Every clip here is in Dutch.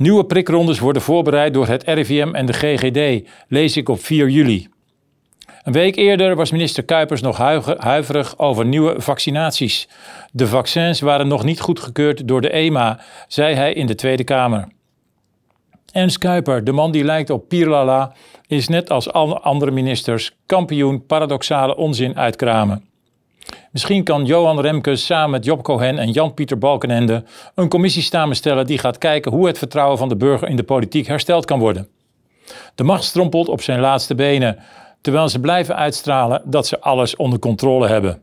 Nieuwe prikrondes worden voorbereid door het RIVM en de GGD, lees ik op 4 juli. Een week eerder was minister Kuipers nog huiverig over nieuwe vaccinaties. De vaccins waren nog niet goedgekeurd door de EMA, zei hij in de Tweede Kamer. Ernst Kuiper, de man die lijkt op Pierlala, is net als alle andere ministers kampioen paradoxale onzin uitkramen. Misschien kan Johan Remkes samen met Job Cohen en Jan-Pieter Balkenende een commissie samenstellen die gaat kijken hoe het vertrouwen van de burger in de politiek hersteld kan worden. De macht strompelt op zijn laatste benen, terwijl ze blijven uitstralen dat ze alles onder controle hebben.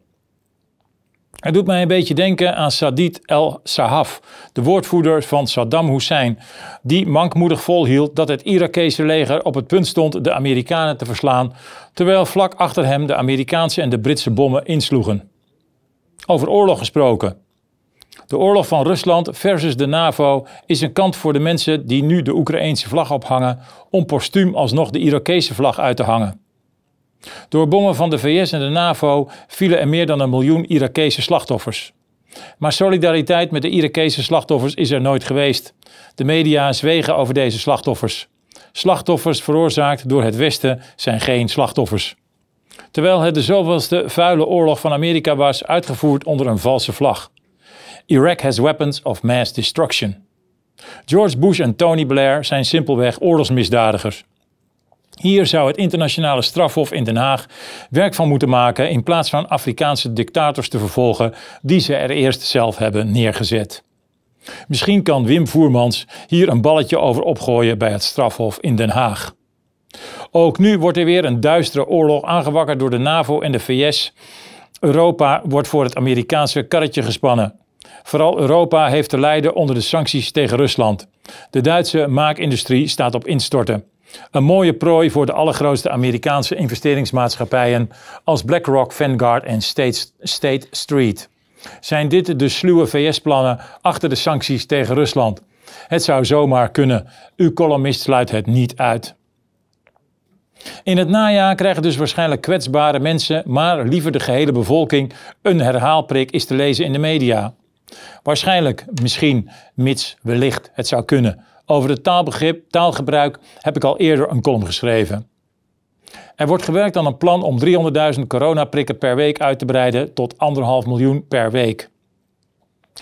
Het doet mij een beetje denken aan Sadid el-Sahaf, de woordvoerder van Saddam Hussein, die mankmoedig volhield dat het Irakese leger op het punt stond de Amerikanen te verslaan, terwijl vlak achter hem de Amerikaanse en de Britse bommen insloegen. Over oorlog gesproken. De oorlog van Rusland versus de NAVO is een kant voor de mensen die nu de Oekraïense vlag ophangen om postuum alsnog de Irakese vlag uit te hangen. Door bommen van de VS en de NAVO vielen er meer dan een miljoen Irakese slachtoffers. Maar solidariteit met de Irakese slachtoffers is er nooit geweest. De media zwegen over deze slachtoffers. Slachtoffers veroorzaakt door het Westen zijn geen slachtoffers. Terwijl het de zoveelste vuile oorlog van Amerika was uitgevoerd onder een valse vlag. Iraq has weapons of mass destruction. George Bush en Tony Blair zijn simpelweg oorlogsmisdadigers. Hier zou het internationale strafhof in Den Haag werk van moeten maken in plaats van Afrikaanse dictators te vervolgen die ze er eerst zelf hebben neergezet. Misschien kan Wim Voermans hier een balletje over opgooien bij het strafhof in Den Haag. Ook nu wordt er weer een duistere oorlog aangewakkerd door de NAVO en de VS. Europa wordt voor het Amerikaanse karretje gespannen. Vooral Europa heeft te lijden onder de sancties tegen Rusland. De Duitse maakindustrie staat op instorten. Een mooie prooi voor de allergrootste Amerikaanse investeringsmaatschappijen als BlackRock, Vanguard en State, State Street. Zijn dit de sluwe VS-plannen achter de sancties tegen Rusland? Het zou zomaar kunnen. Uw columnist sluit het niet uit. In het najaar krijgen dus waarschijnlijk kwetsbare mensen, maar liever de gehele bevolking, een herhaalprik is te lezen in de media. Waarschijnlijk, misschien, mits wellicht het zou kunnen, over het taalbegrip, taalgebruik heb ik al eerder een column geschreven. Er wordt gewerkt aan een plan om 300.000 coronaprikken per week uit te breiden tot 1,5 miljoen per week.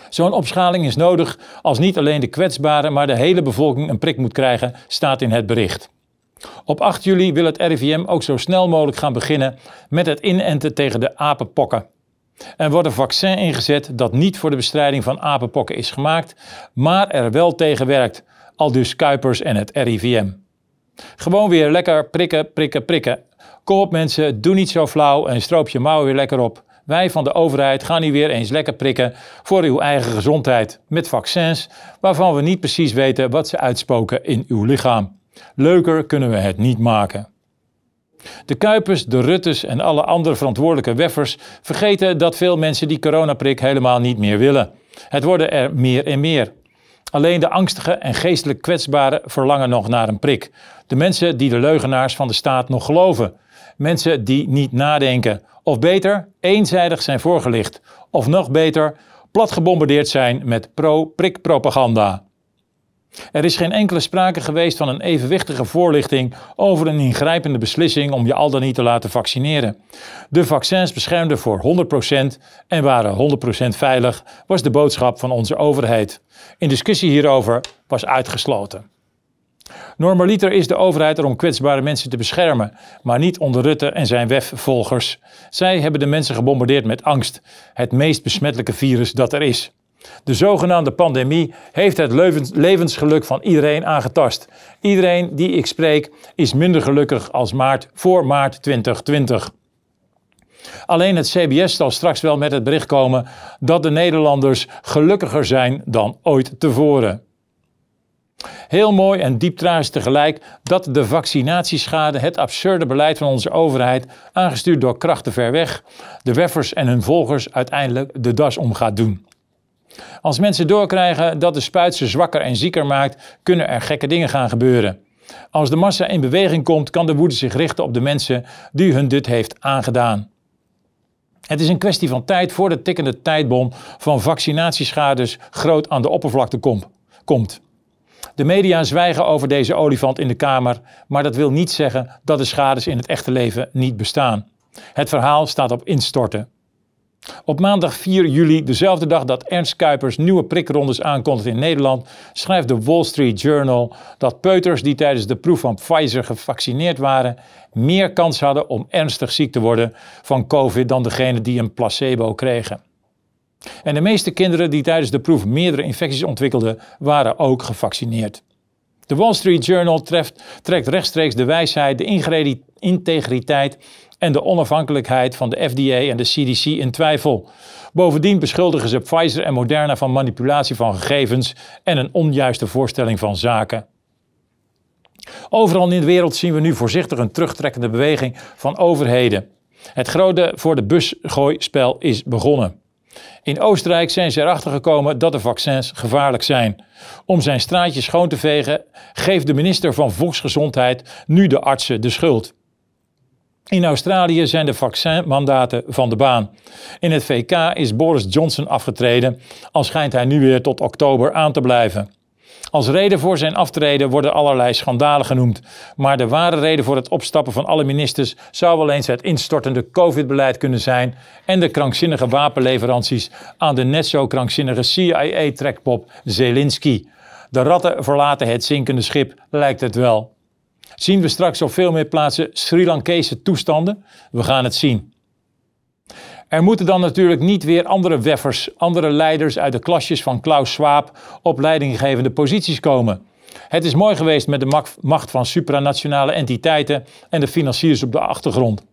Zo'n opschaling is nodig als niet alleen de kwetsbare, maar de hele bevolking een prik moet krijgen, staat in het bericht. Op 8 juli wil het RIVM ook zo snel mogelijk gaan beginnen met het inenten tegen de apenpokken. Er wordt een vaccin ingezet dat niet voor de bestrijding van apenpokken is gemaakt, maar er wel tegen werkt, al dus Kuipers en het RIVM. Gewoon weer lekker prikken, prikken, prikken. Kom op mensen, doe niet zo flauw en stroop je mouwen weer lekker op. Wij van de overheid gaan nu weer eens lekker prikken voor uw eigen gezondheid met vaccins waarvan we niet precies weten wat ze uitspoken in uw lichaam. Leuker kunnen we het niet maken. De Kuipers, de Ruttes en alle andere verantwoordelijke weffers vergeten dat veel mensen die coronaprik helemaal niet meer willen. Het worden er meer en meer. Alleen de angstige en geestelijk kwetsbaren verlangen nog naar een prik. De mensen die de leugenaars van de staat nog geloven. Mensen die niet nadenken. Of beter, eenzijdig zijn voorgelicht. Of nog beter, plat gebombardeerd zijn met pro-prik-propaganda. Er is geen enkele sprake geweest van een evenwichtige voorlichting over een ingrijpende beslissing om je al dan niet te laten vaccineren. De vaccins beschermden voor 100% en waren 100% veilig, was de boodschap van onze overheid. Een discussie hierover was uitgesloten. Normaliter is de overheid er om kwetsbare mensen te beschermen, maar niet onder Rutte en zijn WEF-volgers. Zij hebben de mensen gebombardeerd met angst, het meest besmettelijke virus dat er is. De zogenaamde pandemie heeft het levensgeluk van iedereen aangetast. Iedereen die ik spreek is minder gelukkig als maart voor maart 2020. Alleen het CBS zal straks wel met het bericht komen dat de Nederlanders gelukkiger zijn dan ooit tevoren. Heel mooi en diep tegelijk dat de vaccinatieschade het absurde beleid van onze overheid, aangestuurd door krachten ver weg, de weffers en hun volgers uiteindelijk de das om gaat doen. Als mensen doorkrijgen dat de spuit ze zwakker en zieker maakt, kunnen er gekke dingen gaan gebeuren. Als de massa in beweging komt, kan de woede zich richten op de mensen die hun dit heeft aangedaan. Het is een kwestie van tijd voor de tikkende tijdbom van vaccinatieschades groot aan de oppervlakte komt. De media zwijgen over deze olifant in de Kamer, maar dat wil niet zeggen dat de schades in het echte leven niet bestaan. Het verhaal staat op instorten. Op maandag 4 juli, dezelfde dag dat Ernst Kuipers nieuwe prikrondes aankondigt in Nederland, schrijft de Wall Street Journal dat peuters die tijdens de proef van Pfizer gevaccineerd waren, meer kans hadden om ernstig ziek te worden van COVID dan degene die een placebo kregen. En de meeste kinderen die tijdens de proef meerdere infecties ontwikkelden, waren ook gevaccineerd. De Wall Street Journal treft, trekt rechtstreeks de wijsheid, de integriteit en de onafhankelijkheid van de FDA en de CDC in twijfel. Bovendien beschuldigen ze Pfizer en Moderna van manipulatie van gegevens en een onjuiste voorstelling van zaken. Overal in de wereld zien we nu voorzichtig een terugtrekkende beweging van overheden. Het grote voor de busgooispel is begonnen. In Oostenrijk zijn ze erachter gekomen dat de vaccins gevaarlijk zijn. Om zijn straatje schoon te vegen, geeft de minister van Volksgezondheid nu de artsen de schuld. In Australië zijn de vaccinmandaten van de baan. In het VK is Boris Johnson afgetreden, al schijnt hij nu weer tot oktober aan te blijven. Als reden voor zijn aftreden worden allerlei schandalen genoemd. Maar de ware reden voor het opstappen van alle ministers zou wel eens het instortende COVID-beleid kunnen zijn en de krankzinnige wapenleveranties aan de net zo krankzinnige CIA-trekpop Zelensky. De ratten verlaten het zinkende schip, lijkt het wel. Zien we straks op veel meer plaatsen Sri Lankese toestanden? We gaan het zien. Er moeten dan natuurlijk niet weer andere weffers, andere leiders uit de klasjes van Klaus Schwab op leidinggevende posities komen. Het is mooi geweest met de macht van supranationale entiteiten en de financiers op de achtergrond.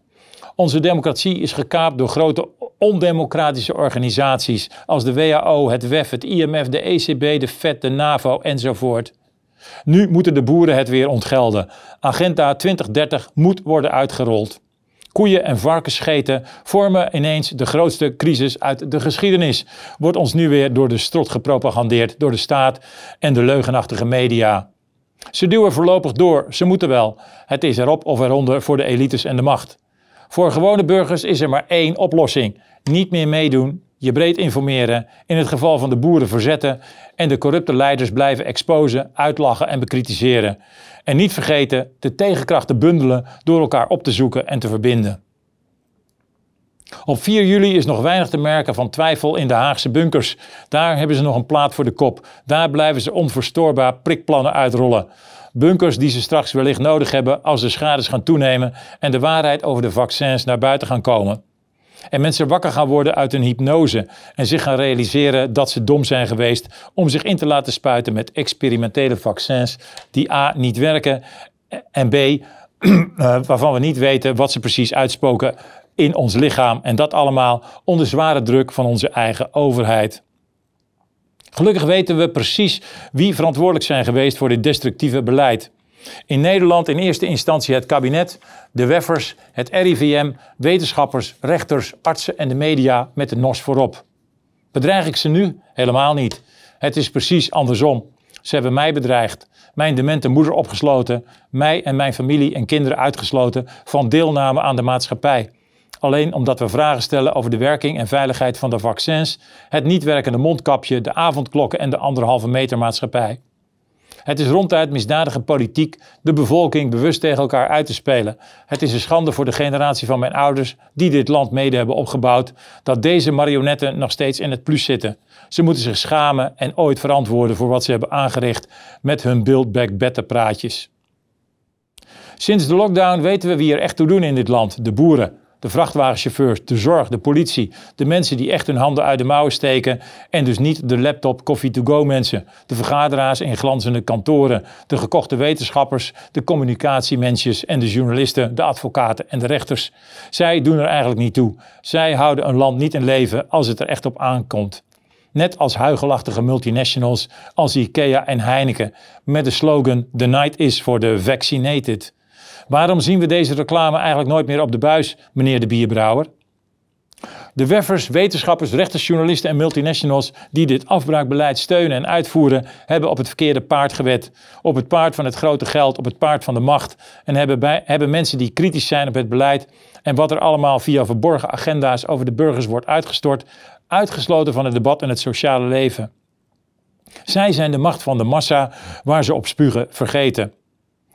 Onze democratie is gekaapt door grote ondemocratische organisaties als de WHO, het WEF, het IMF, de ECB, de FED, de NAVO enzovoort. Nu moeten de boeren het weer ontgelden. Agenda 2030 moet worden uitgerold. Koeien en varkensscheten vormen ineens de grootste crisis uit de geschiedenis. Wordt ons nu weer door de strot gepropagandeerd door de staat en de leugenachtige media. Ze duwen voorlopig door, ze moeten wel. Het is erop of eronder voor de elites en de macht. Voor gewone burgers is er maar één oplossing: niet meer meedoen, je breed informeren, in het geval van de boeren verzetten en de corrupte leiders blijven exposen, uitlachen en bekritiseren. En niet vergeten de tegenkrachten bundelen door elkaar op te zoeken en te verbinden. Op 4 juli is nog weinig te merken van twijfel in de Haagse bunkers. Daar hebben ze nog een plaat voor de kop. Daar blijven ze onverstoorbaar prikplannen uitrollen. Bunkers die ze straks wellicht nodig hebben als de schades gaan toenemen en de waarheid over de vaccins naar buiten gaan komen. En mensen wakker gaan worden uit een hypnose en zich gaan realiseren dat ze dom zijn geweest om zich in te laten spuiten met experimentele vaccins die A niet werken en B eh, waarvan we niet weten wat ze precies uitspoken in ons lichaam. En dat allemaal onder zware druk van onze eigen overheid. Gelukkig weten we precies wie verantwoordelijk zijn geweest voor dit destructieve beleid. In Nederland in eerste instantie het kabinet, de weffers, het RIVM, wetenschappers, rechters, artsen en de media met de NOS voorop. Bedreig ik ze nu? Helemaal niet. Het is precies andersom. Ze hebben mij bedreigd, mijn demente moeder opgesloten, mij en mijn familie en kinderen uitgesloten van deelname aan de maatschappij. Alleen omdat we vragen stellen over de werking en veiligheid van de vaccins, het niet werkende mondkapje, de avondklokken en de anderhalve meter maatschappij. Het is ronduit misdadige politiek de bevolking bewust tegen elkaar uit te spelen. Het is een schande voor de generatie van mijn ouders die dit land mede hebben opgebouwd, dat deze marionetten nog steeds in het plus zitten. Ze moeten zich schamen en ooit verantwoorden voor wat ze hebben aangericht met hun Build Back Better praatjes. Sinds de lockdown weten we wie er echt toe doen in dit land, de boeren de vrachtwagenchauffeurs, de zorg, de politie, de mensen die echt hun handen uit de mouwen steken en dus niet de laptop coffee-to-go mensen, de vergaderaars in glanzende kantoren, de gekochte wetenschappers, de communicatiemensjes en de journalisten, de advocaten en de rechters. Zij doen er eigenlijk niet toe. Zij houden een land niet in leven als het er echt op aankomt. Net als huigelachtige multinationals als IKEA en Heineken met de slogan The night is for the vaccinated. Waarom zien we deze reclame eigenlijk nooit meer op de buis, meneer de bierbrouwer? De weffers, wetenschappers, rechters, journalisten en multinationals die dit afbraakbeleid steunen en uitvoeren, hebben op het verkeerde paard gewet. Op het paard van het grote geld, op het paard van de macht. En hebben, bij, hebben mensen die kritisch zijn op het beleid en wat er allemaal via verborgen agenda's over de burgers wordt uitgestort, uitgesloten van het debat en het sociale leven. Zij zijn de macht van de massa waar ze op spugen vergeten.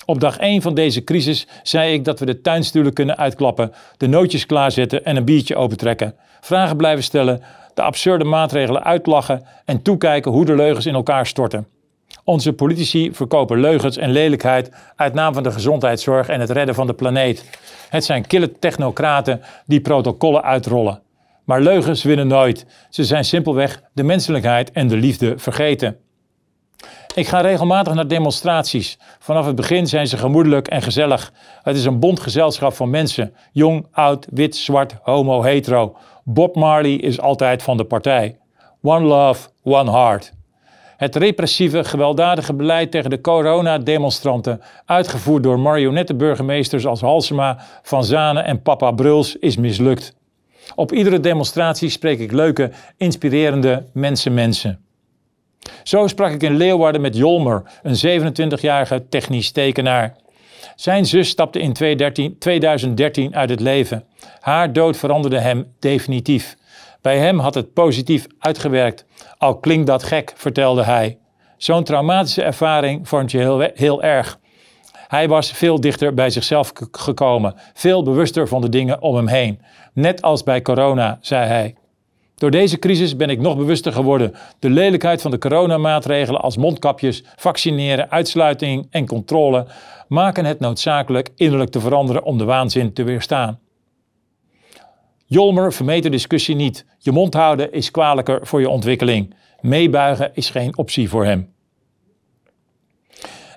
Op dag 1 van deze crisis zei ik dat we de tuinstoelen kunnen uitklappen, de nootjes klaarzetten en een biertje opentrekken. Vragen blijven stellen, de absurde maatregelen uitlachen en toekijken hoe de leugens in elkaar storten. Onze politici verkopen leugens en lelijkheid uit naam van de gezondheidszorg en het redden van de planeet. Het zijn kille technocraten die protocollen uitrollen. Maar leugens winnen nooit. Ze zijn simpelweg de menselijkheid en de liefde vergeten. Ik ga regelmatig naar demonstraties. Vanaf het begin zijn ze gemoedelijk en gezellig. Het is een bond gezelschap van mensen. Jong, oud, wit, zwart, homo, hetero. Bob Marley is altijd van de partij. One love, one heart. Het repressieve, gewelddadige beleid tegen de coronademonstranten, uitgevoerd door marionettenburgemeesters als Halsema, Van Zanen en Papa Bruls, is mislukt. Op iedere demonstratie spreek ik leuke, inspirerende mensen mensen. Zo sprak ik in Leeuwarden met Jolmer, een 27-jarige technisch tekenaar. Zijn zus stapte in 2013 uit het leven. Haar dood veranderde hem definitief. Bij hem had het positief uitgewerkt. Al klinkt dat gek, vertelde hij. Zo'n traumatische ervaring vormt je heel, heel erg. Hij was veel dichter bij zichzelf gekomen, veel bewuster van de dingen om hem heen. Net als bij corona, zei hij. Door deze crisis ben ik nog bewuster geworden. De lelijkheid van de coronamaatregelen als mondkapjes, vaccineren, uitsluiting en controle maken het noodzakelijk innerlijk te veranderen om de waanzin te weerstaan. Jolmer vermeed de discussie niet. Je mond houden is kwalijker voor je ontwikkeling. Meebuigen is geen optie voor hem.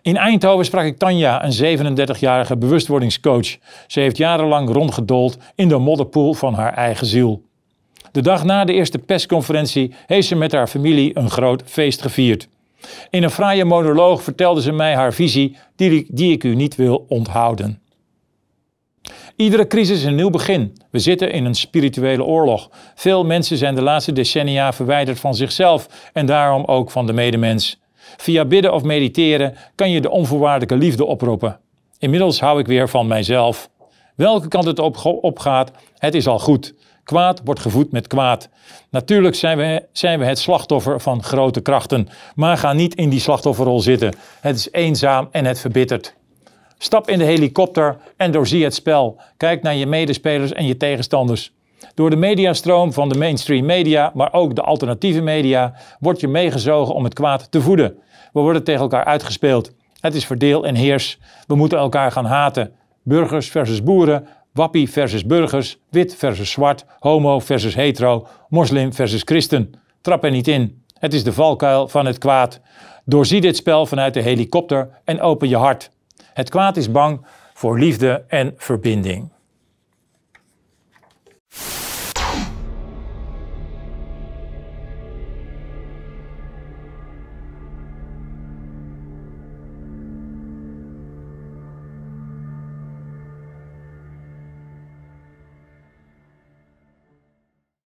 In Eindhoven sprak ik Tanja, een 37-jarige bewustwordingscoach. Ze heeft jarenlang rondgedold in de modderpoel van haar eigen ziel. De dag na de eerste persconferentie heeft ze met haar familie een groot feest gevierd. In een fraaie monoloog vertelde ze mij haar visie die, die ik u niet wil onthouden. Iedere crisis is een nieuw begin. We zitten in een spirituele oorlog. Veel mensen zijn de laatste decennia verwijderd van zichzelf en daarom ook van de medemens. Via bidden of mediteren kan je de onvoorwaardelijke liefde oproepen. Inmiddels hou ik weer van mijzelf. Welke kant het op gaat, het is al goed. Kwaad wordt gevoed met kwaad. Natuurlijk zijn we, zijn we het slachtoffer van grote krachten, maar ga niet in die slachtofferrol zitten. Het is eenzaam en het verbittert. Stap in de helikopter en doorzie het spel. Kijk naar je medespelers en je tegenstanders. Door de mediastroom van de mainstream media, maar ook de alternatieve media, word je meegezogen om het kwaad te voeden. We worden tegen elkaar uitgespeeld. Het is verdeel en heers. We moeten elkaar gaan haten. Burgers versus boeren, wappie versus burgers, wit versus zwart, homo versus hetero, moslim versus christen. Trap er niet in. Het is de valkuil van het kwaad. Doorzie dit spel vanuit de helikopter en open je hart. Het kwaad is bang voor liefde en verbinding.